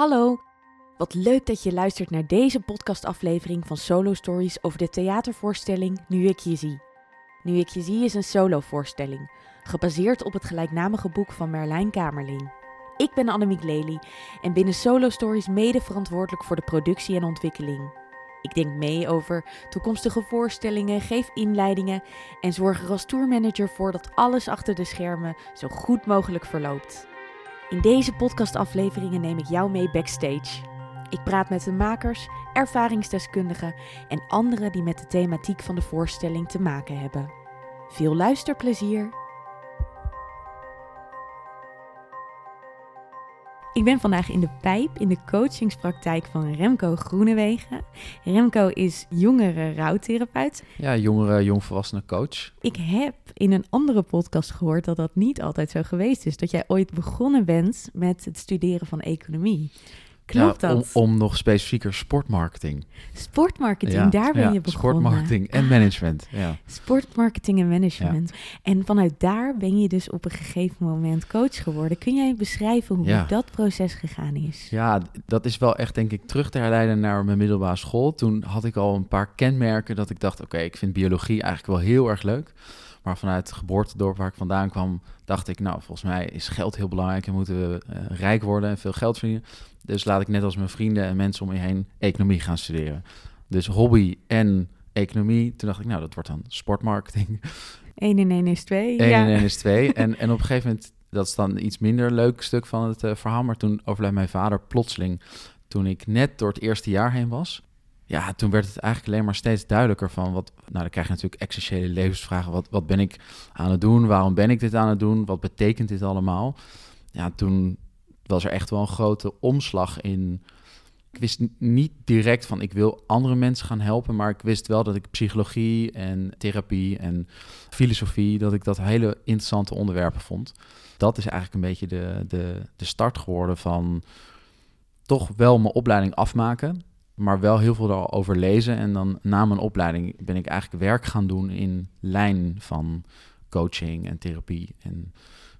Hallo, wat leuk dat je luistert naar deze podcastaflevering van Solo Stories over de theatervoorstelling Nu ik je zie. Nu ik je zie is een solovoorstelling, gebaseerd op het gelijknamige boek van Merlijn Kamerling. Ik ben Annemiek Lely en binnen Solo Stories mede verantwoordelijk voor de productie en ontwikkeling. Ik denk mee over toekomstige voorstellingen, geef inleidingen en zorg er als tourmanager voor dat alles achter de schermen zo goed mogelijk verloopt. In deze podcastafleveringen neem ik jou mee backstage. Ik praat met de makers, ervaringsdeskundigen en anderen die met de thematiek van de voorstelling te maken hebben. Veel luisterplezier! Ik ben vandaag in de pijp in de coachingspraktijk van Remco Groenewegen. Remco is jongere rouwtherapeut. Ja, jongere, jongvolwassene coach. Ik heb in een andere podcast gehoord dat dat niet altijd zo geweest is. Dat jij ooit begonnen bent met het studeren van economie. Klopt ja, dat? Om, om nog specifieker sportmarketing. Sportmarketing, Ja, daar ben ja, je begonnen. Sportmarketing en management. Ja. Sportmarketing en management. En vanuit daar ben je dus op een gegeven moment coach geworden. Kun jij beschrijven hoe dat proces gegaan is? ja, dat is wel echt denk ik terug te herleiden naar mijn middelbare school. Toen had ik al een paar kenmerken dat ik dacht, oké, ik vind biologie eigenlijk wel heel erg leuk. Maar vanuit het geboortedorp waar ik vandaan kwam, dacht ik, nou, volgens mij is geld heel belangrijk en moeten we eh, rijk worden en veel geld verdienen. Dus laat ik net als mijn vrienden en mensen om me heen economie gaan studeren. Dus hobby en economie. Toen dacht ik, nou, dat wordt dan sportmarketing. 1 en 1 is 2. 1 ja. en 1 is 2. En, en op een gegeven moment, dat is dan iets minder leuk stuk van het eh, verhaal. Maar toen overleed mijn vader plotseling. Toen ik net door het eerste jaar heen was. Ja, toen werd het eigenlijk alleen maar steeds duidelijker van wat. Nou, dan krijg je natuurlijk essentiële levensvragen. Wat, wat ben ik aan het doen? Waarom ben ik dit aan het doen? Wat betekent dit allemaal? Ja, toen was er echt wel een grote omslag in. Ik wist niet direct van ik wil andere mensen gaan helpen, maar ik wist wel dat ik psychologie en therapie en filosofie, dat ik dat hele interessante onderwerpen vond. Dat is eigenlijk een beetje de, de, de start geworden van toch wel mijn opleiding afmaken, maar wel heel veel daarover lezen. En dan na mijn opleiding ben ik eigenlijk werk gaan doen in lijn van coaching en therapie. En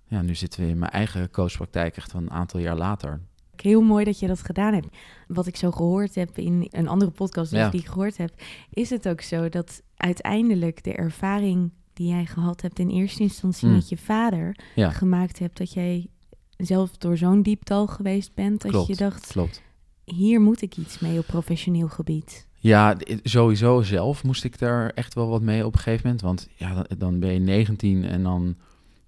ja, nu zitten we in mijn eigen coachpraktijk echt een aantal jaar later. Heel mooi dat je dat gedaan hebt. Wat ik zo gehoord heb in een andere podcast dus Ja. die ik gehoord heb, is het ook zo dat uiteindelijk de ervaring die jij gehad hebt in eerste instantie Mm. met je vader Ja. gemaakt hebt dat jij zelf door zo'n dieptal geweest bent dat Klopt. je dacht, Klopt. Hier moet ik iets mee op professioneel gebied. Ja, sowieso zelf moest ik daar echt wel wat mee op een gegeven moment. Want ja, dan, ben je 19 en dan,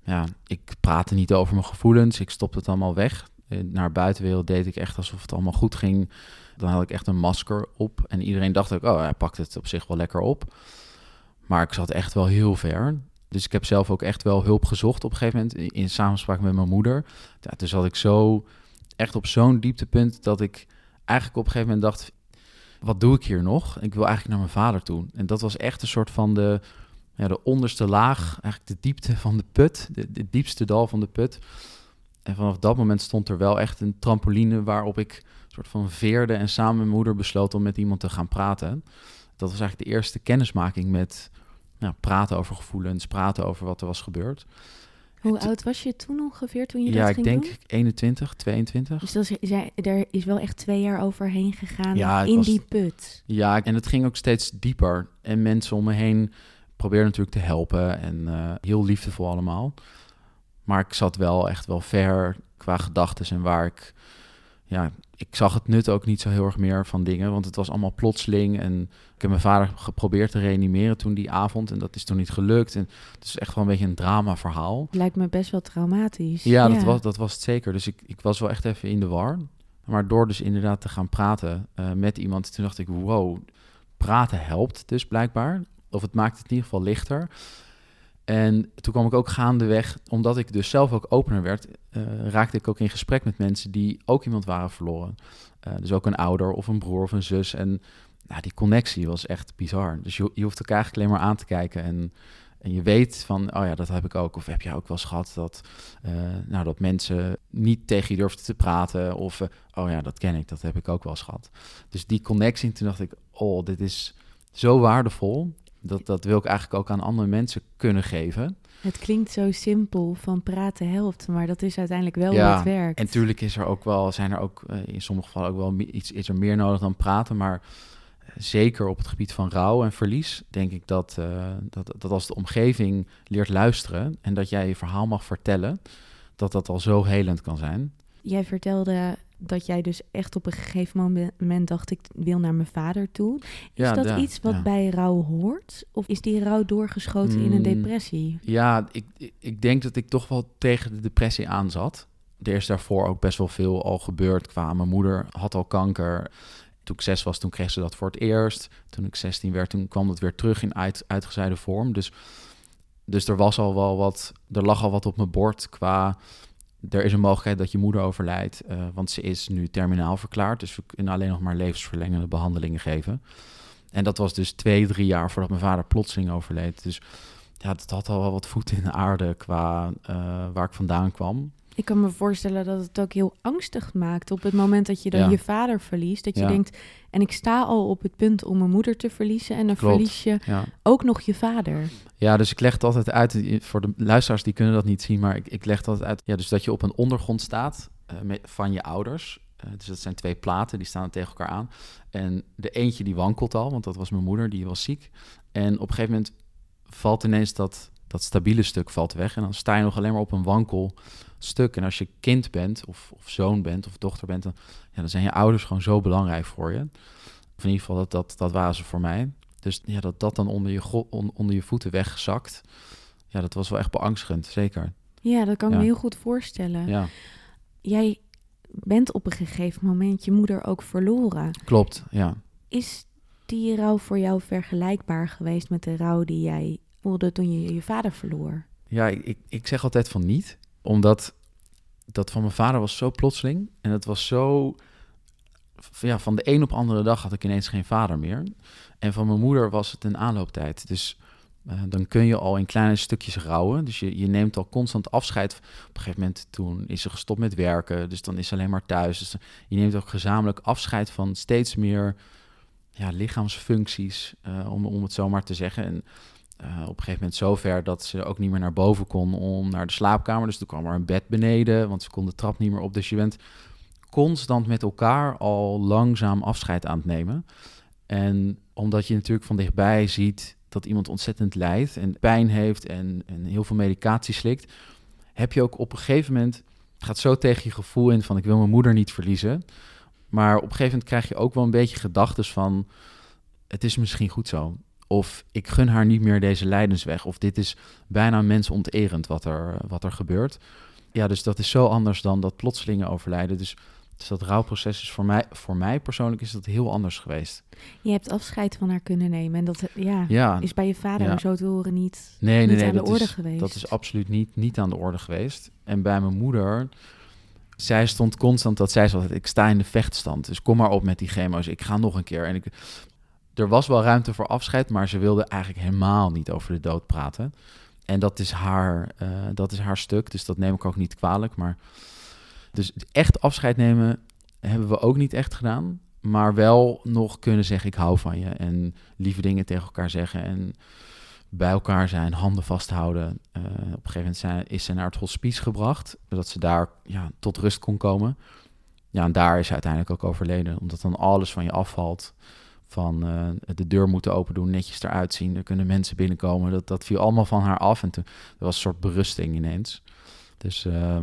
ja, ik praatte niet over mijn gevoelens. Ik stopte het allemaal weg. Eh, Naar buitenwereld deed ik echt alsof het allemaal goed ging. Dan had ik echt een masker op. En iedereen dacht ook, oh, hij pakt het op zich wel lekker op. Maar ik zat echt wel heel ver. Dus ik heb zelf ook echt wel hulp gezocht op een gegeven moment. In, samenspraak met mijn moeder. Ja, toen zat ik zo, echt op zo'n dieptepunt dat ik eigenlijk op een gegeven moment dacht wat doe ik hier nog? Ik wil eigenlijk naar mijn vader toe. En dat was echt een soort van de, ja, de onderste laag, eigenlijk de diepte van de put, de, diepste dal van de put. En vanaf dat moment stond er wel echt een trampoline waarop ik soort van veerde en samen met mijn moeder besloot om met iemand te gaan praten. Dat was eigenlijk de eerste kennismaking met ja, praten over gevoelens, praten over wat er was gebeurd. Hoe oud was je toen ongeveer toen je ja, dat ik ging denk doen? 21, 22. Dus dat is, er is wel echt twee jaar overheen gegaan Ja, in was- die put. Ja, en het ging ook steeds dieper. En mensen om me heen probeerden natuurlijk te helpen. En eh, heel liefdevol allemaal. Maar ik zat wel echt wel ver qua gedachten en waar ik... Ja, ik zag het nut ook niet zo heel erg meer van dingen. Want het was allemaal plotseling. En ik heb mijn vader geprobeerd te reanimeren toen die avond. En dat is toen niet gelukt. En het is echt wel een beetje een dramaverhaal. Lijkt me best wel traumatisch. Ja, Dat, was, dat was het zeker. Dus ik, ik was wel echt even in de war. Maar door dus inderdaad te gaan praten eh, met iemand, toen dacht ik, wow, praten helpt dus blijkbaar. Of het maakt het in ieder geval lichter. En toen kwam ik ook gaandeweg, omdat ik dus zelf ook opener werd, eh, raakte ik ook in gesprek met mensen die ook iemand waren verloren. Eh, dus ook een ouder of een broer of een zus. En nou, die connectie was echt bizar. Dus je, je hoeft elkaar eigenlijk alleen maar aan te kijken en en je weet van, oh ja, dat heb ik ook. Of heb jij ook wel eens gehad dat, eh, nou, dat mensen niet tegen je durfden te praten. Of, oh ja, dat ken ik, dat heb ik ook wel eens gehad. Dus die connectie, toen dacht ik, oh, dit is zo waardevol. Dat, dat wil ik eigenlijk ook aan andere mensen kunnen geven. Het klinkt zo simpel van praten helpt, maar dat is uiteindelijk wel ja, hoe het werkt. En natuurlijk is er ook wel, zijn er ook uh, in sommige gevallen ook wel iets is er meer nodig dan praten, maar zeker op het gebied van rouw en verlies, denk ik dat, uh, dat, dat als de omgeving leert luisteren en dat jij je verhaal mag vertellen, dat dat al zo helend kan zijn. Jij vertelde dat jij dus echt op een gegeven moment dacht, ik wil naar mijn vader toe. Is dat iets wat bij rouw hoort? Of is die rouw doorgeschoten in een mm, depressie? Ja, ik, ik denk dat ik toch wel tegen de depressie aan zat. Er is daarvoor ook best wel veel al gebeurd qua mijn moeder had al kanker. Toen ik zes was, toen kreeg ze dat voor het eerst. Toen ik 16 werd, toen kwam dat weer terug in uit, uitgezeide vorm. Dus, dus er was al wel wat, er lag al wat op mijn bord qua er is een mogelijkheid dat je moeder overlijdt, uh, want ze is nu terminaal verklaard. Dus we kunnen alleen nog maar levensverlengende behandelingen geven. En dat was dus twee, drie jaar voordat mijn vader plotseling overleed. Dus ja, dat had al wel wat voet in de aarde qua uh, waar ik vandaan kwam. Ik kan me voorstellen dat het ook heel angstig maakt op het moment dat je dan je vader verliest. Dat je denkt, en ik sta al op het punt om mijn moeder te verliezen en dan verlies je ook nog je vader. Ja, dus ik leg het altijd uit, voor de luisteraars die kunnen dat niet zien, maar ik, ik leg het altijd uit. Ja, dus dat je op een ondergrond staat uh, met, van je ouders. Uh, dus dat zijn twee platen, die staan tegen elkaar aan. En de eentje die wankelt al, want dat was mijn moeder, die was ziek. En op een gegeven moment valt ineens dat, dat stabiele stuk valt weg. En dan sta je nog alleen maar op een wankel stuk. En als je kind bent, of, of zoon bent, of dochter bent, dan, ja, dan zijn je ouders gewoon zo belangrijk voor je. Of in ieder geval, dat, dat, dat waren ze voor mij. Dus ja, dat dat dan onder je, onder je voeten wegzakt, ja, dat was wel echt beangstigend, zeker. Ja, dat kan ik me heel goed voorstellen. Ja. Jij bent op een gegeven moment je moeder ook verloren. Klopt, ja. Is die rouw voor jou vergelijkbaar geweest met de rouw die jij voelde toen je je vader verloor? Ja, ik, ik zeg altijd van niet omdat dat van mijn vader was zo plotseling. En het was zo... Ja, van de een op andere dag had ik ineens geen vader meer. En van mijn moeder was het een aanlooptijd. Dus uh, dan kun je al in kleine stukjes rouwen. Dus je, je neemt al constant afscheid. Op een gegeven moment toen is ze gestopt met werken. Dus dan is ze alleen maar thuis. Dus je neemt ook gezamenlijk afscheid van steeds meer ja, lichaamsfuncties. Uh, om, om het zo maar te zeggen. En op een gegeven moment zover dat ze ook niet meer naar boven kon om naar de slaapkamer. Dus toen kwam er een bed beneden, want ze kon de trap niet meer op. Dus je bent constant met elkaar al langzaam afscheid aan het nemen. En omdat je natuurlijk van dichtbij ziet dat iemand ontzettend lijdt en pijn heeft en, en heel veel medicatie slikt, heb je ook op een gegeven moment, gaat zo tegen je gevoel in van ik wil mijn moeder niet verliezen. Maar op een gegeven moment krijg je ook wel een beetje gedachten van het is misschien goed zo. Of ik gun haar niet meer deze lijdensweg. Of dit is bijna mensonterend wat er, wat er gebeurt. Ja, dus dat is zo anders dan dat plotselinge overlijden. Dus, dus dat rouwproces is voor mij, voor mij persoonlijk is dat heel anders geweest. Je hebt afscheid van haar kunnen nemen. En dat ja, ja is bij je vader ja. zo te horen niet, nee, nee, nee, aan de orde geweest. Dat is absoluut niet, niet aan de orde geweest. En bij mijn moeder zij stond constant dat zij zei ik sta in de vechtstand, dus kom maar op met die chemo's, ik ga nog een keer. En ik, er was wel ruimte voor afscheid, maar ze wilde eigenlijk helemaal niet over de dood praten. En dat is haar, uh, dat is haar stuk, dus dat neem ik ook niet kwalijk. Maar dus echt afscheid nemen hebben we ook niet echt gedaan. Maar wel nog kunnen zeggen: Ik hou van je. En lieve dingen tegen elkaar zeggen. En bij elkaar zijn, handen vasthouden. Uh, op een gegeven moment zijn, is ze naar het hospice gebracht, zodat ze daar ja, tot rust kon komen. Ja, en daar is ze uiteindelijk ook overleden, omdat dan alles van je afvalt van uh, de deur moeten open doen, netjes eruit zien. Er kunnen mensen binnenkomen. Dat, dat viel allemaal van haar af. En toen er was een soort berusting ineens. Dus uh,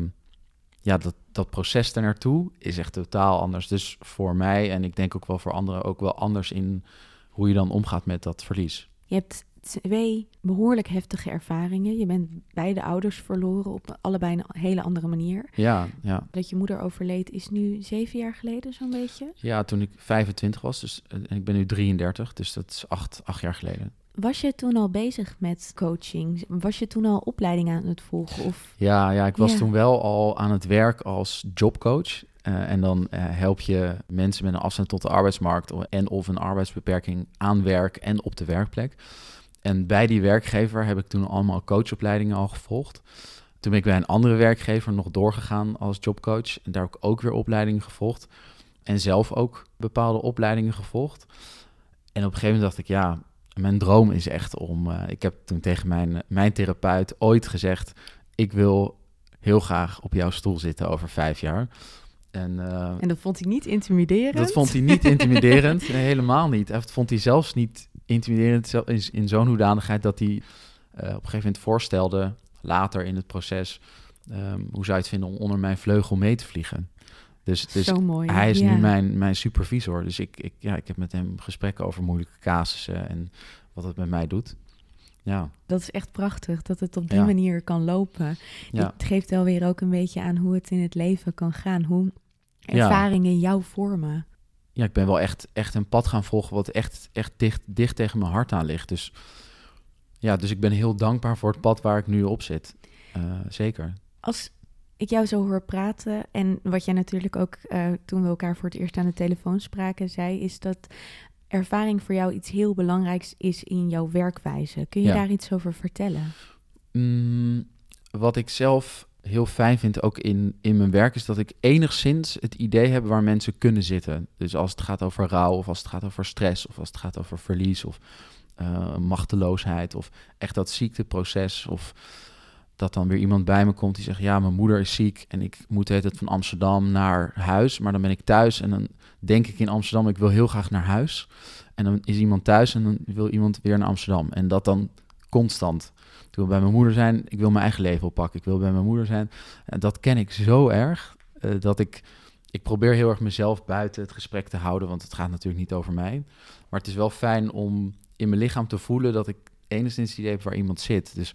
ja, dat, dat proces er naartoe is echt totaal anders. Dus voor mij en ik denk ook wel voor anderen ook wel anders in hoe je dan omgaat met dat verlies. Je hebt twee behoorlijk heftige ervaringen. Je bent beide ouders verloren op allebei een hele andere manier. Ja, ja. Dat je moeder overleed is nu zeven jaar geleden zo'n beetje? Ja, toen ik 25 was. Dus, en ik ben nu 33, dus dat is acht, acht jaar geleden. Was je toen al bezig met coaching? Was je toen al opleiding aan het volgen? Of? Ja, ja, ik was toen wel al aan het werk als jobcoach. Uh, en dan uh, help je mensen met een afstand tot de arbeidsmarkt en of een arbeidsbeperking aan werk en op de werkplek. En bij die werkgever heb ik toen allemaal coachopleidingen al gevolgd. Toen ben ik bij een andere werkgever nog doorgegaan als jobcoach. En daar heb ik ook weer opleidingen gevolgd. En zelf ook bepaalde opleidingen gevolgd. En op een gegeven moment dacht ik, ja, mijn droom is echt om. eh, ik heb toen tegen mijn, mijn therapeut ooit gezegd: Ik wil heel graag op jouw stoel zitten over vijf jaar. En, eh, En dat vond hij niet intimiderend? dat vond hij niet intimiderend. Nee, helemaal niet. Dat vond hij zelfs niet intimiderend zo- in, in zo'n hoedanigheid dat hij eh, op een gegeven moment voorstelde, later in het proces, ehm, hoe zou je het vinden om onder mijn vleugel mee te vliegen. Dus, dus Zo mooi. hij is ja. nu mijn, mijn supervisor. Dus ik, ik, ja, ik heb met hem gesprekken over moeilijke casussen en wat het met mij doet. Ja, Dat is echt prachtig, dat het op die Ja. manier kan lopen. ja, Het geeft wel weer ook een beetje aan hoe het in het leven kan gaan. Hoe ervaringen jou vormen. Ja, ik ben wel echt, echt een pad gaan volgen wat echt, echt dicht, dicht tegen mijn hart aan ligt. Dus ja, dus ik ben heel dankbaar voor het pad waar ik nu op zit. Eh, zeker. Als ik jou zo hoor praten en wat jij natuurlijk ook eh, toen we elkaar voor het eerst aan de telefoon spraken zei, is dat ervaring voor jou iets heel belangrijks is in jouw werkwijze. Kun je Ja. daar iets over vertellen? Mm, wat ik zelf heel fijn vind ook in, in mijn werk is dat ik enigszins het idee heb waar mensen kunnen zitten. Dus als het gaat over rouw of als het gaat over stress of als het gaat over verlies of eh, machteloosheid of echt dat ziekteproces of dat dan weer iemand bij me komt die zegt ja mijn moeder is ziek en ik moet het van Amsterdam naar huis, maar dan ben ik thuis en dan denk ik in Amsterdam ik wil heel graag naar huis en dan is iemand thuis en dan wil iemand weer naar Amsterdam en dat dan constant. Ik wil bij mijn moeder zijn, ik wil mijn eigen leven oppakken. Ik wil bij mijn moeder zijn. En dat ken ik zo erg eh, dat ik... Ik probeer heel erg mezelf buiten het gesprek te houden, want het gaat natuurlijk niet over mij. Maar het is wel fijn om in mijn lichaam te voelen dat ik enigszins het idee heb waar iemand zit. Dus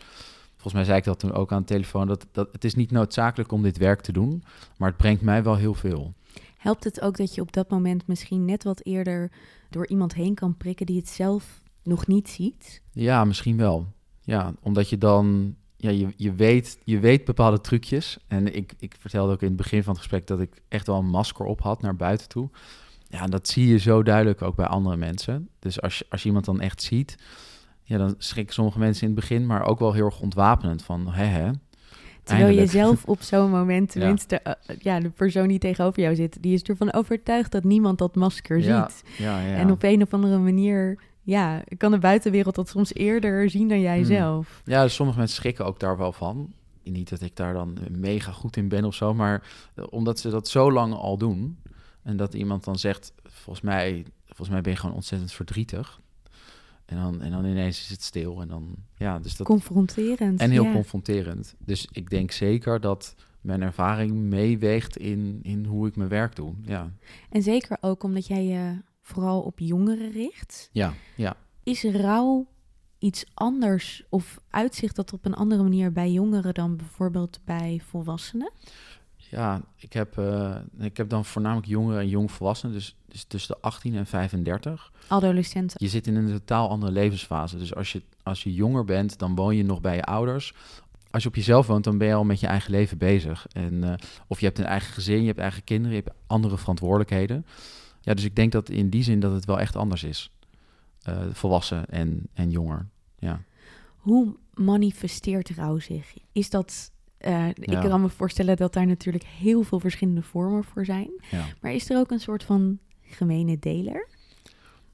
volgens mij zei ik dat toen ook aan de telefoon, dat, dat het is niet noodzakelijk om dit werk te doen, maar het brengt mij wel heel veel. Helpt het ook dat je op dat moment misschien net wat eerder door iemand heen kan prikken die het zelf nog niet ziet? Ja, misschien wel. Ja, omdat je dan, ja, je, je, weet, je weet bepaalde trucjes. En ik, ik vertelde ook in het begin van het gesprek dat ik echt wel een masker op had naar buiten toe. Ja, dat zie je zo duidelijk ook bij andere mensen. Dus als je, als je iemand dan echt ziet, ja, dan schrikken sommige mensen in het begin, maar ook wel heel erg ontwapenend van, hè hè. Terwijl je zelf op zo'n moment, Ja. tenminste, eh, ja, de persoon die tegenover jou zit, die is ervan overtuigd dat niemand dat masker Ja, ziet. ja, ja. En op een of andere manier, ja, kan de buitenwereld dat soms eerder zien dan jij Hmm. zelf. Ja, sommige mensen schrikken ook daar wel van. Niet dat ik daar dan mega goed in ben of zo, maar eh, omdat ze dat zo lang al doen. En dat iemand dan zegt, volgens mij, volgens mij ben je gewoon ontzettend verdrietig. En dan, en dan ineens is het stil. En dan, ja, dus dat. Confronterend. En heel ja. confronterend. Dus ik denk zeker dat mijn ervaring meeweegt in, in hoe ik mijn werk doe. Ja, En zeker ook omdat jij je vooral op jongeren richt. ja, ja. Is rouw iets anders of uitzicht dat op een andere manier bij jongeren dan bijvoorbeeld bij volwassenen? Ja, ik heb, eh, ik heb dan voornamelijk jongeren en jongvolwassenen, dus, dus tussen de 18 en 35. Adolescenten. Je zit in een totaal andere levensfase. Dus als je, als je jonger bent, dan woon je nog bij je ouders. Als je op jezelf woont, dan ben je al met je eigen leven bezig. En, eh, of je hebt een eigen gezin, je hebt eigen kinderen, je hebt andere verantwoordelijkheden. Ja, dus ik denk dat in die zin dat het wel echt anders is. Eh, volwassen en, en jonger. Ja. Hoe manifesteert rouw zich? Is dat. eh, Ik Ja. kan me voorstellen dat daar natuurlijk heel veel verschillende vormen voor zijn. ja. Maar is er ook een soort van gemene deler?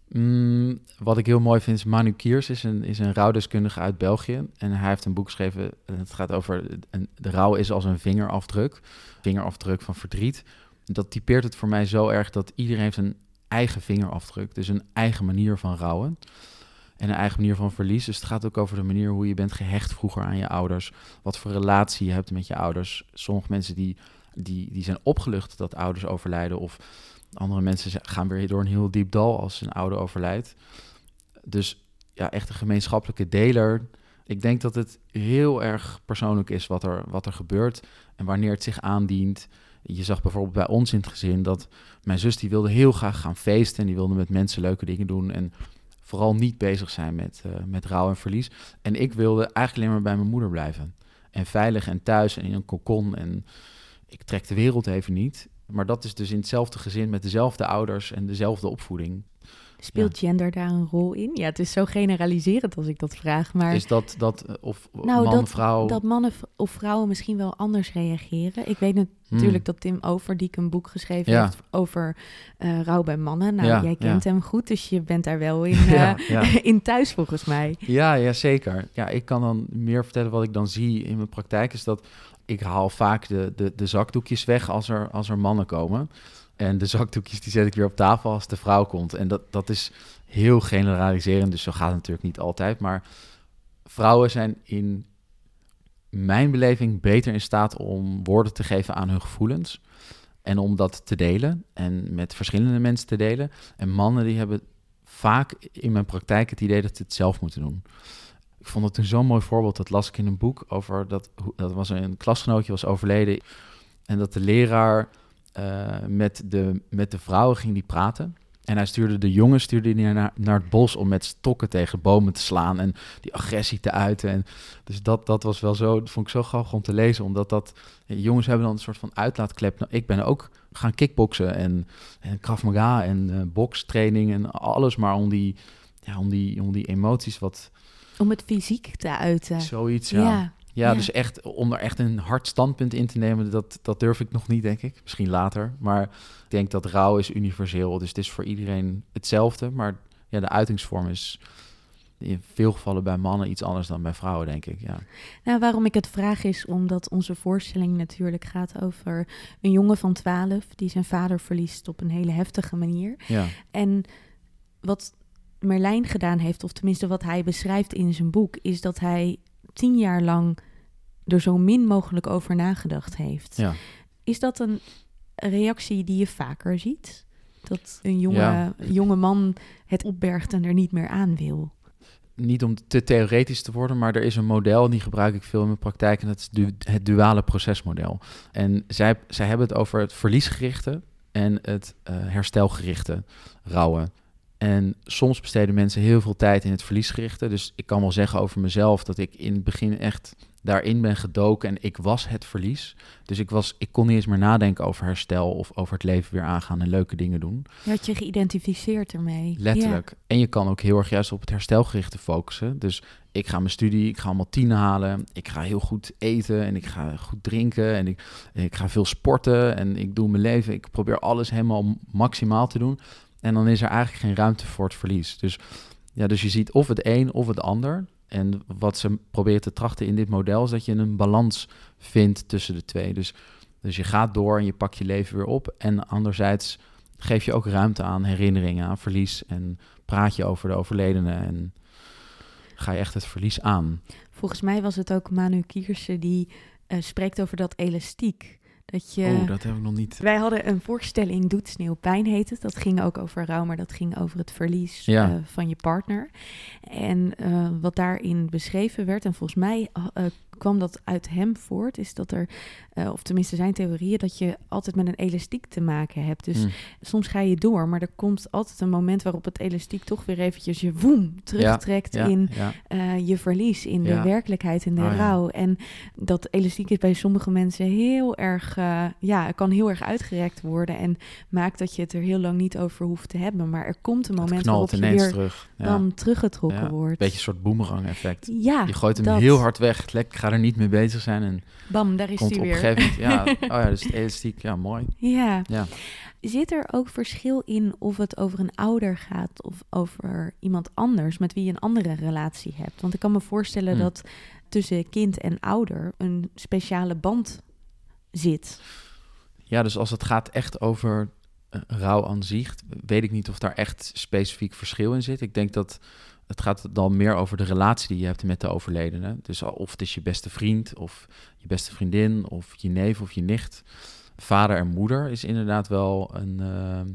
Mm, wat ik heel mooi vind is Manu Kiers is een, is een rouwdeskundige uit België. En hij heeft een boek geschreven, en het gaat over... Een, de rouw is als een vingerafdruk. Vingerafdruk van verdriet. Dat typeert het voor mij zo erg dat iedereen heeft een eigen vingerafdruk. Dus een eigen manier van rouwen. En een eigen manier van verlies. Dus het gaat ook over de manier hoe je bent gehecht vroeger aan je ouders. Wat voor relatie je hebt met je ouders. Sommige mensen die, die, die zijn opgelucht dat ouders overlijden... of andere mensen gaan weer door een heel diep dal als een ouder overlijdt. Dus ja, echt een gemeenschappelijke deler. Ik denk dat het heel erg persoonlijk is wat er, wat er gebeurt en wanneer het zich aandient. Je zag bijvoorbeeld bij ons in het gezin dat mijn zus die wilde heel graag gaan feesten en die wilde met mensen leuke dingen doen en vooral niet bezig zijn met, eh, met rouw en verlies. En ik wilde eigenlijk alleen maar bij mijn moeder blijven. En veilig en thuis en in een kokon en ik trek de wereld even niet. Maar dat is dus in hetzelfde gezin met dezelfde ouders en dezelfde opvoeding. Speelt gender daar een rol in? Ja, het is zo generaliserend als ik dat vraag. Maar Is dat, dat eh, of Nou, man, dat- vrouw... dat mannen of vrouwen misschien wel anders reageren. Ik weet Hmm. natuurlijk dat Tim Overdiek een boek geschreven Ja. heeft over eh, rouw bij mannen. Nou, Ja, jij kent hem goed, dus je bent daar wel in, eh, in thuis volgens mij. Ja, ja, zeker. Ja, ik kan dan meer vertellen wat ik dan zie in mijn praktijk. Is dat ik haal vaak de, de, de zakdoekjes weg als er, als er mannen komen. En de zakdoekjes die zet ik weer op tafel als de vrouw komt. En dat, dat is heel generaliserend, dus zo gaat het natuurlijk niet altijd. Maar vrouwen zijn in mijn beleving beter in staat om woorden te geven aan hun gevoelens. En om dat te delen en met verschillende mensen te delen. En mannen die hebben vaak in mijn praktijk het idee dat ze het zelf moeten doen. Ik vond het toen zo'n mooi voorbeeld. Dat las ik in een boek over dat. Dat was een klasgenootje was overleden. En dat de leraar eh, met, de, met de vrouwen ging die praten. En hij stuurde de jongens stuurde die naar, naar het bos om met stokken tegen bomen te slaan en die agressie te uiten. En dus dat, dat was wel zo, dat vond ik zo grappig om te lezen, omdat dat jongens hebben dan een soort van uitlaatklep. Nou, ik ben ook gaan kickboksen en, en Krav Maga en eh bokstraining en alles, maar om die, ja, om die, om die emoties wat Om het fysiek te uiten. zoiets. Ja. ja. Ja, Ja. dus echt om er echt een hard standpunt in te nemen, dat, dat durf ik nog niet, denk ik. Misschien later. Maar ik denk dat rouw is universeel. Dus het is voor iedereen hetzelfde. Maar ja, de uitingsvorm is in veel gevallen bij mannen iets anders dan bij vrouwen, denk ik. Ja, Nou, waarom ik het vraag is omdat onze voorstelling natuurlijk gaat over een jongen van 12 die zijn vader verliest op een hele heftige manier. ja. En wat Merlijn gedaan heeft, of tenminste wat hij beschrijft in zijn boek, is dat hij tien jaar lang er zo min mogelijk over nagedacht heeft. ja. Is dat een reactie die je vaker ziet? Dat een jonge, Ja. jonge man het opbergt en er niet meer aan wil. Niet om te theoretisch te worden, maar er is een model, en die gebruik ik veel in mijn praktijk, en dat is du- het duale procesmodel. En zij, zij hebben het over het verliesgerichte en het eh, herstelgerichte rouwen. En soms besteden mensen heel veel tijd in het verliesgerichte. Dus ik kan wel zeggen over mezelf dat ik in het begin echt daarin ben gedoken en ik was het verlies. Dus ik, was, ik kon niet eens meer nadenken over herstel of over het leven weer aangaan en leuke dingen doen. Je had je geïdentificeerd ermee. Letterlijk. En je kan ook heel erg juist op het herstelgerichte focussen. Dus ik ga mijn studie, ik ga allemaal tien halen. Ik ga heel goed eten en ik ga goed drinken. En ik, ik ga veel sporten en ik doe mijn leven. Ik probeer alles helemaal maximaal te doen. En dan is er eigenlijk geen ruimte voor het verlies. Dus, ja, dus je ziet of het een of het ander. En wat ze proberen te trachten in dit model is dat je een balans vindt tussen de twee. Dus, dus je gaat door en je pakt je leven weer op. En anderzijds geef je ook ruimte aan herinneringen, aan verlies. En praat je over de overledene en ga je echt het verlies aan. Volgens mij was het ook Manu Kiersen die eh, spreekt over dat elastiek. Dat je... Oh, dat heb ik nog niet. Wij hadden een voorstelling, Doet Sneeuw Pijn heet het. Dat ging ook over rouw, maar dat ging over het verlies Ja. eh, van je partner. En eh, wat daarin beschreven werd, en volgens mij eh, kwam dat uit hem voort, is dat er, eh, of tenminste zijn theorieën, dat je altijd met een elastiek te maken hebt. Dus Hm. soms ga je door, maar er komt altijd een moment waarop het elastiek toch weer eventjes je woem terugtrekt ja, in ja. eh, je verlies, in de werkelijkheid, in de Oh, rouw. En dat elastiek is bij sommige mensen heel erg, eh, ja, kan heel erg uitgerekt worden en maakt dat je het er heel lang niet over hoeft te hebben. Maar er komt een moment waarop je weer terug. Dan teruggetrokken wordt. Beetje een soort boemerang effect. Ja, Je gooit hem dat. heel hard weg. Lek, ga er niet mee bezig zijn. En Bam, daar is hij weer. Ja, oh ja, dus het elastiek. Ja, mooi. Ja. Ja. Zit er ook verschil in of het over een ouder gaat of over iemand anders met wie je een andere relatie hebt? Want ik kan me voorstellen Hmm. dat tussen kind en ouder een speciale band zit. Ja, dus als het gaat echt over eh, rouw aan zich, weet ik niet of daar echt specifiek verschil in zit. Ik denk dat het gaat dan meer over de relatie die je hebt met de overledene. Dus of het is je beste vriend, of je beste vriendin, of je neef of je nicht. Vader en moeder is inderdaad wel een, eh,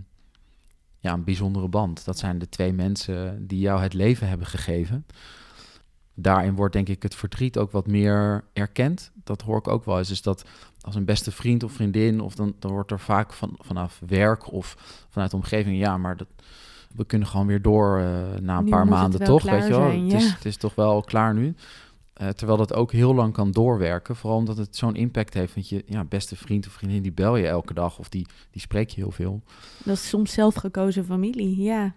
ja, een bijzondere band. Dat zijn de twee mensen die jou het leven hebben gegeven. Daarin wordt denk ik het verdriet ook wat meer erkend. Dat hoor ik ook wel eens. Dus dat als een beste vriend of vriendin, of dan, dan wordt er vaak van, vanaf werk of vanuit de omgeving, ja, maar dat, we kunnen gewoon weer door eh, na een Nu paar maanden, toch? Weet je wel, zijn, het, ja. is, het is toch wel klaar nu. Eh, terwijl dat ook heel lang kan doorwerken, vooral omdat het zo'n impact heeft. Want je ja, beste vriend of vriendin, die bel je elke dag of die, die spreek je heel veel. Dat is soms zelfgekozen familie, ja.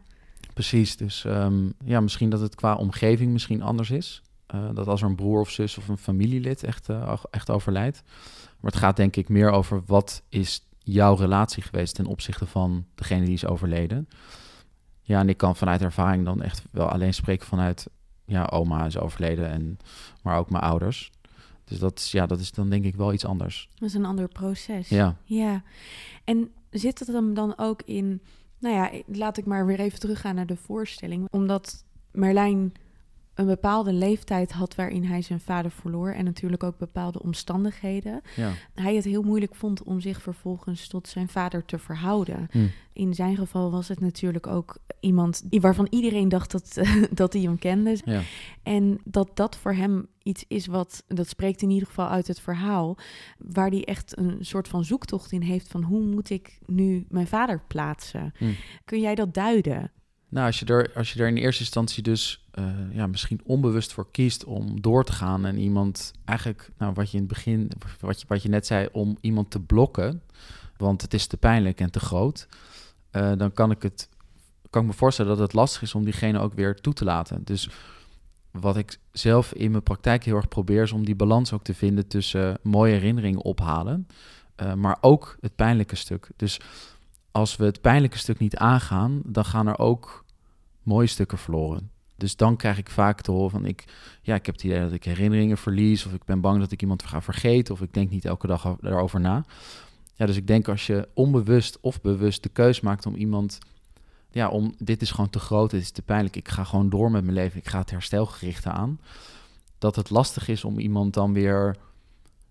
precies. Dus ehm, ja, misschien dat het qua omgeving misschien anders is. Uh, dat als er een broer of zus of een familielid echt, uh, echt overlijdt. Maar het gaat denk ik meer over wat is jouw relatie geweest ten opzichte van degene die is overleden. Ja, en ik kan vanuit ervaring dan echt wel alleen spreken vanuit, ja, oma is overleden, en, maar ook mijn ouders. Dus dat is, ja, dat is dan denk ik wel iets anders. Dat is een ander proces. Ja. Ja. En zit het hem dan ook in, nou ja, laat ik maar weer even teruggaan naar de voorstelling. Omdat Merlijn een bepaalde leeftijd had waarin hij zijn vader verloor en natuurlijk ook bepaalde omstandigheden. Ja. Hij het heel moeilijk vond om zich vervolgens tot zijn vader te verhouden. Hm. In zijn geval was het natuurlijk ook iemand waarvan iedereen dacht dat, dat hij hem kende. Ja. En dat dat voor hem iets is wat, dat spreekt in ieder geval uit het verhaal, waar hij echt een soort van zoektocht in heeft van hoe moet ik nu mijn vader plaatsen. Hm. Kun jij dat duiden? Nou, als je er, als je er in eerste instantie dus uh, ja, misschien onbewust voor kiest om door te gaan en iemand eigenlijk, nou, wat je in het begin, wat je, wat je net zei, om iemand te blokken, want het is te pijnlijk en te groot, uh, dan kan ik het, kan ik me voorstellen dat het lastig is om diegene ook weer toe te laten. Dus wat ik zelf in mijn praktijk heel erg probeer, is om die balans ook te vinden tussen mooie herinneringen ophalen, uh, maar ook het pijnlijke stuk. Dus als we het pijnlijke stuk niet aangaan, dan gaan er ook mooie stukken verloren. Dus dan krijg ik vaak te horen van ik, ja, ik heb het idee dat ik herinneringen verlies, of ik ben bang dat ik iemand ga vergeten, of ik denk niet elke dag daarover na. Ja, dus ik denk als je onbewust of bewust de keus maakt om iemand, ja, om dit is gewoon te groot, dit is te pijnlijk, ik ga gewoon door met mijn leven, ik ga het herstelgerichte aan, dat het lastig is om iemand dan weer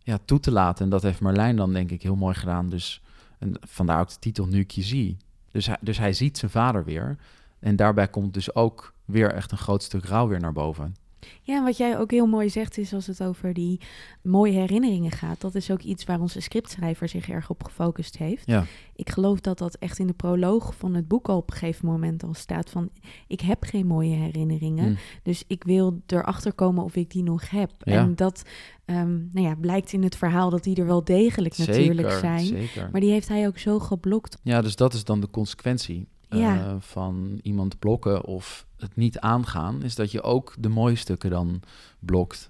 ja, toe te laten. En dat heeft Marlijn dan denk ik heel mooi gedaan. Dus en vandaar ook de titel Nu ik je zie. Dus hij, dus hij ziet zijn vader weer. En daarbij komt dus ook weer echt een groot stuk rouw weer naar boven. Ja, en wat jij ook heel mooi zegt is als het over die mooie herinneringen gaat. Dat is ook iets waar onze scriptschrijver zich erg op gefocust heeft. Ja. Ik geloof dat dat echt in de proloog van het boek al op een gegeven moment al staat van... ik heb geen mooie herinneringen, Mm. dus ik wil erachter komen of ik die nog heb. Ja. En dat ehm, nou ja, blijkt in het verhaal dat die er wel degelijk natuurlijk zijn. Zeker. Maar die heeft hij ook zo geblokt. Ja, dus dat is dan de consequentie Ja. van iemand blokken of het niet aangaan, is dat je ook de mooie stukken dan blokt.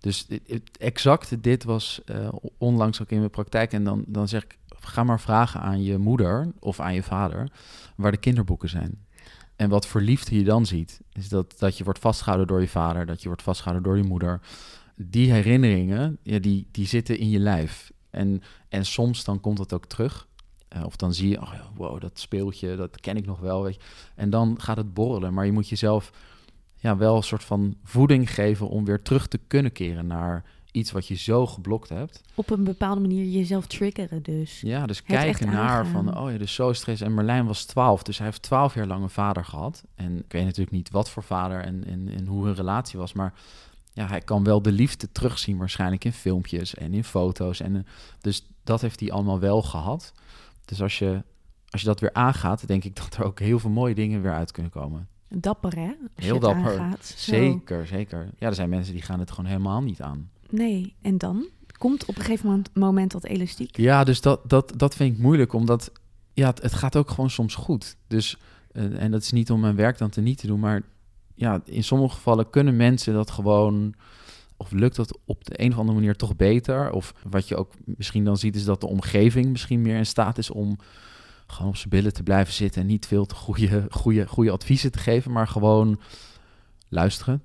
Dus exact dit was eh, onlangs ook in mijn praktijk. En dan, dan zeg ik, ga maar vragen aan je moeder of aan je vader waar de kinderboeken zijn. En wat voor liefde je dan ziet, is dat, dat je wordt vastgehouden door je vader, dat je wordt vastgehouden door je moeder. Die herinneringen, ja, die, die zitten in je lijf. En, en soms dan komt dat ook terug. Eh, of dan zie je, oh ja, wow, dat speeltje, dat ken ik nog wel. Weet je. En dan gaat het borrelen. Maar je moet jezelf ja, wel een soort van voeding geven om weer terug te kunnen keren naar iets wat je zo geblokt hebt. Op een bepaalde manier jezelf triggeren dus. Ja, dus kijken naar aangaan. van, oh ja, dus zo stress. En Merlijn was 12, dus hij heeft 12 jaar lang een vader gehad. En ik weet natuurlijk niet wat voor vader en, en, en hoe hun relatie was, maar ja, hij kan wel de liefde terugzien waarschijnlijk in filmpjes en in foto's. En, eh, dus dat heeft hij allemaal wel gehad. Dus als je, als je dat weer aangaat, denk ik dat er ook heel veel mooie dingen weer uit kunnen komen. Dapper hè? Heel dapper. aangaat. Zeker, zeker. Ja, er zijn mensen die gaan het gewoon helemaal niet aan. Nee, en dan? Komt op een gegeven moment, dat elastiek? Ja, dus dat, dat, dat vind ik moeilijk, omdat ja, het, het gaat ook gewoon soms goed. Dus, eh, en dat is niet om mijn werk dan te niet te doen, maar ja, in sommige gevallen kunnen mensen dat gewoon, of lukt dat op de een of andere manier toch beter. Of wat je ook misschien dan ziet, is dat de omgeving misschien meer in staat is om gewoon op zijn billen te blijven zitten en niet veel te goede, goede, goede adviezen te geven, maar gewoon luisteren,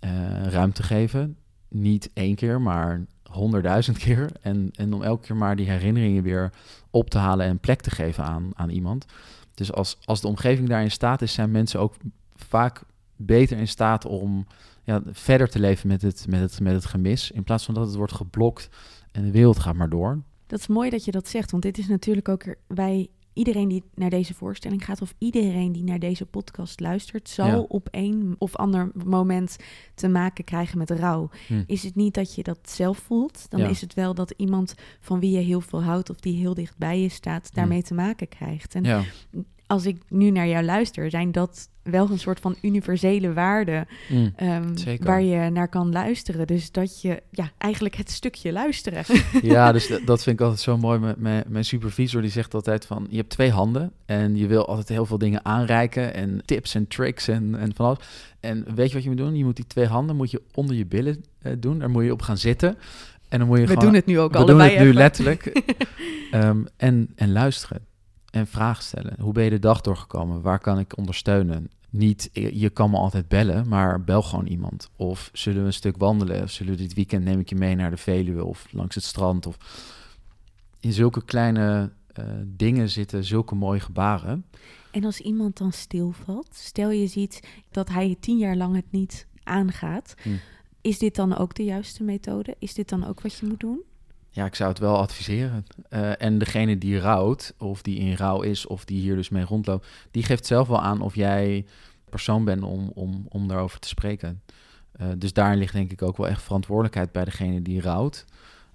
eh, ruimte geven. Niet één keer, maar honderdduizend keer. En, en om elke keer maar die herinneringen weer op te halen en plek te geven aan, aan iemand. Dus als, als de omgeving daar in staat is, zijn mensen ook vaak beter in staat om ja, verder te leven met het, met, het, met het gemis. In plaats van dat het wordt geblokt en de wereld gaat maar door. Dat is mooi dat je dat zegt, want dit is natuurlijk ook er- wij iedereen die naar deze voorstelling gaat of iedereen die naar deze podcast luistert, zal Ja. op een of ander moment te maken krijgen met rouw. Hm. Is het niet dat je dat zelf voelt, dan Ja. is het wel dat iemand van wie je heel veel houdt of die heel dicht bij je staat, daarmee te maken krijgt. En Ja, als ik nu naar jou luister, zijn dat wel een soort van universele waarden Mm. ehm, Zeker. waar je naar kan luisteren. Dus dat je ja, eigenlijk het stukje luisteren. Ja, dus dat- vind ik altijd zo mooi. Mijn, mijn, mijn supervisor die zegt altijd van... je hebt twee handen en je wil altijd heel veel dingen aanreiken... en tips en tricks en, en van alles. En weet je wat je moet doen? Je moet die twee handen moet je onder je billen eh, doen. Daar moet je op gaan zitten. En dan moet je We gewoon... doen het nu ook we allebei doen het nu even. letterlijk. Ehm, en, en luisteren. En vragen stellen. Hoe ben je de dag doorgekomen? Waar kan ik ondersteunen? Niet, je kan me altijd bellen, maar bel gewoon iemand. Of zullen we een stuk wandelen? Of zullen we dit weekend neem ik je mee naar de Veluwe of langs het strand? Of in zulke kleine eh, dingen zitten zulke mooie gebaren. En als iemand dan stilvalt, stel je ziet dat hij tien jaar lang het niet aangaat, Hm. is dit dan ook de juiste methode? Is dit dan ook wat je moet doen? Ja, ik zou het wel adviseren. Eh, en degene die rouwt, of die in rouw is, of die hier dus mee rondloopt, die geeft zelf wel aan of jij persoon bent om, om, om daarover te spreken. Eh, dus daarin ligt denk ik ook wel echt verantwoordelijkheid bij degene die rouwt.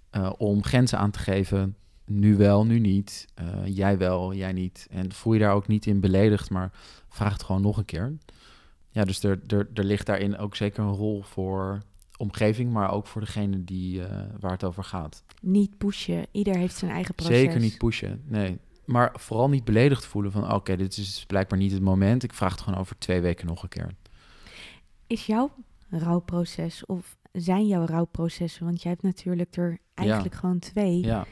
eh, om grenzen aan te geven. Nu wel, nu niet. Jij wel, jij niet. En voel je daar ook niet in beledigd, maar vraag het gewoon nog een keer. Ja, dus er, er, er ligt daarin ook zeker een rol voor omgeving, maar ook voor degene die, eh, waar het over gaat. Niet pushen. Ieder heeft zijn eigen proces. Zeker niet pushen, nee. Maar vooral niet beledigd voelen van... oké, dit is blijkbaar niet het moment. Ik vraag het gewoon over twee weken nog een keer. Is jouw rouwproces of zijn jouw rouwprocessen, want jij hebt natuurlijk er eigenlijk gewoon twee, Ja,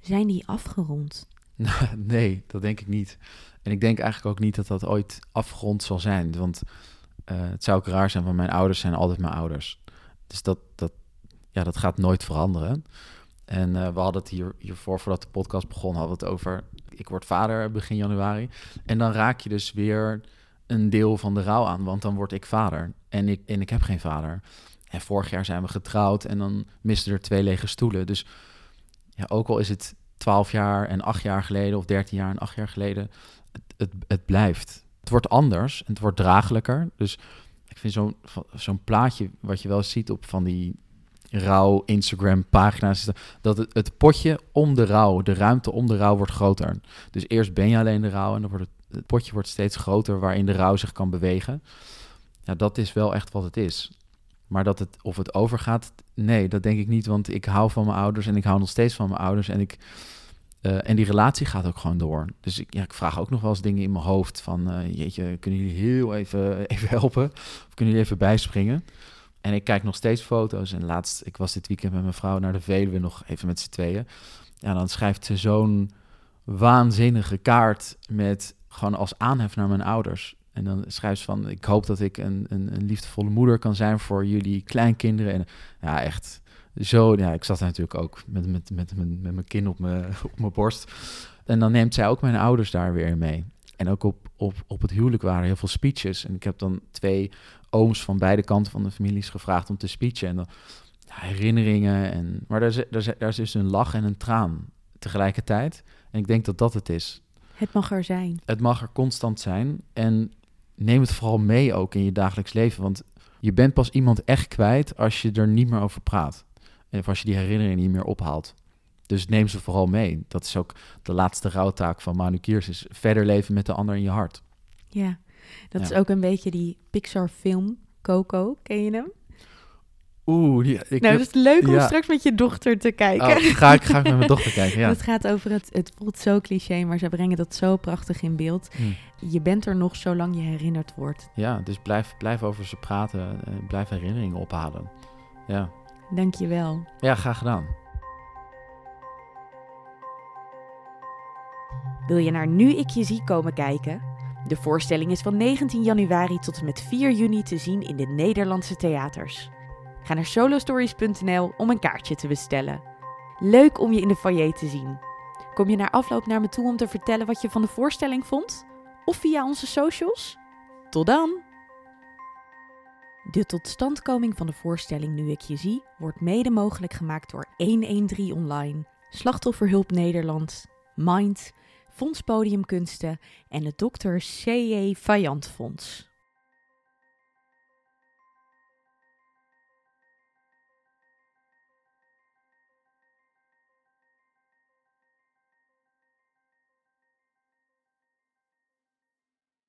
zijn die afgerond? nee, dat denk ik niet. En ik denk eigenlijk ook niet dat dat ooit afgerond zal zijn. Want eh, het zou ook raar zijn, want mijn ouders zijn altijd mijn ouders. Dus dat, dat, ja, dat gaat nooit veranderen. En eh, we hadden het hier, hiervoor, voordat de podcast begon, hadden we het over... ik word vader begin januari. En dan raak je dus weer een deel van de rouw aan, want dan word ik vader. En ik, en ik heb geen vader. En vorig jaar zijn we getrouwd en dan misten er twee lege stoelen. Dus ja, ook al is het 12 jaar en 8 jaar geleden of 13 jaar en 8 jaar geleden, het, het, het blijft. Het wordt anders en het wordt draaglijker. Dus vind zo'n zo'n plaatje wat je wel ziet op van die rouw Instagram pagina's, dat- het, het potje om de rouw, de ruimte om de rouw wordt groter. Dus eerst ben je alleen de rouw en dan wordt het, het potje wordt steeds groter waarin de rouw zich kan bewegen. Ja, dat is wel echt wat het is. Maar dat het, of het overgaat, nee, dat denk ik niet. Want ik hou van mijn ouders en ik hou nog steeds van mijn ouders. En, ik, eh, en die relatie gaat ook gewoon door. Dus ik, ja, ik vraag ook nog wel eens dingen in mijn hoofd van... eh, jeetje, kunnen jullie heel even, even helpen? Of kunnen jullie even bijspringen? En ik kijk nog steeds foto's. En laatst, ik was dit weekend met mijn vrouw naar de Veluwe nog even met z'n tweeën. Ja, dan schrijft ze zo'n waanzinnige kaart met gewoon als aanhef naar mijn ouders. En dan schrijft ze van, ik hoop dat ik een, een, een liefdevolle moeder kan zijn voor jullie kleinkinderen. En ja, echt zo, ja, ik zat natuurlijk ook met, met, met, met, met mijn kin op mijn, op mijn borst. En dan neemt zij ook mijn ouders daar weer mee. En ook op, op, op het huwelijk waren heel veel speeches. En ik heb dan twee ooms van beide kanten van de families gevraagd om te speechen. En dan ja, herinneringen. En, maar daar is, daar, is, daar is dus een lach en een traan tegelijkertijd. En ik denk dat dat het is. Het mag er zijn. Het mag er constant zijn. En neem het vooral mee ook in je dagelijks leven. Want je bent pas iemand echt kwijt als je er niet meer over praat. Of als je die herinneringen niet meer ophaalt. Dus neem ze vooral mee. Dat is ook de laatste rouwtaak van Manu Kiers. Is verder leven met de ander in je hart. Ja, dat Ja. is ook een beetje die Pixar-film Coco. Ken je hem? Oeh, die, ik nou, dat is leuk om ja. straks met je dochter te kijken. Oh, ga, ik, ga ik met mijn dochter kijken, ja. Het gaat over het, het voelt zo cliché, maar ze brengen dat zo prachtig in beeld. Hm. Je bent er nog zolang je herinnerd wordt. Ja, dus blijf, blijf over ze praten. eh, blijf herinneringen ophalen. Ja. Dank je wel. ja, graag gedaan. Wil je naar Nu ik je zie komen kijken? De voorstelling is van 19 januari tot en met 4 juni te zien in de Nederlandse theaters. Ga naar solostories.nl om een kaartje te bestellen. Leuk om je in de foyer te zien. Kom je naar afloop naar me toe om te vertellen wat je van de voorstelling vond? Of via onze socials? Tot dan! De totstandkoming van de voorstelling Nu ik je zie wordt mede mogelijk gemaakt door 113 Online, Slachtofferhulp Nederland, Mind, Fonds Podiumkunsten en het Dr. C.J. Vajant Fonds.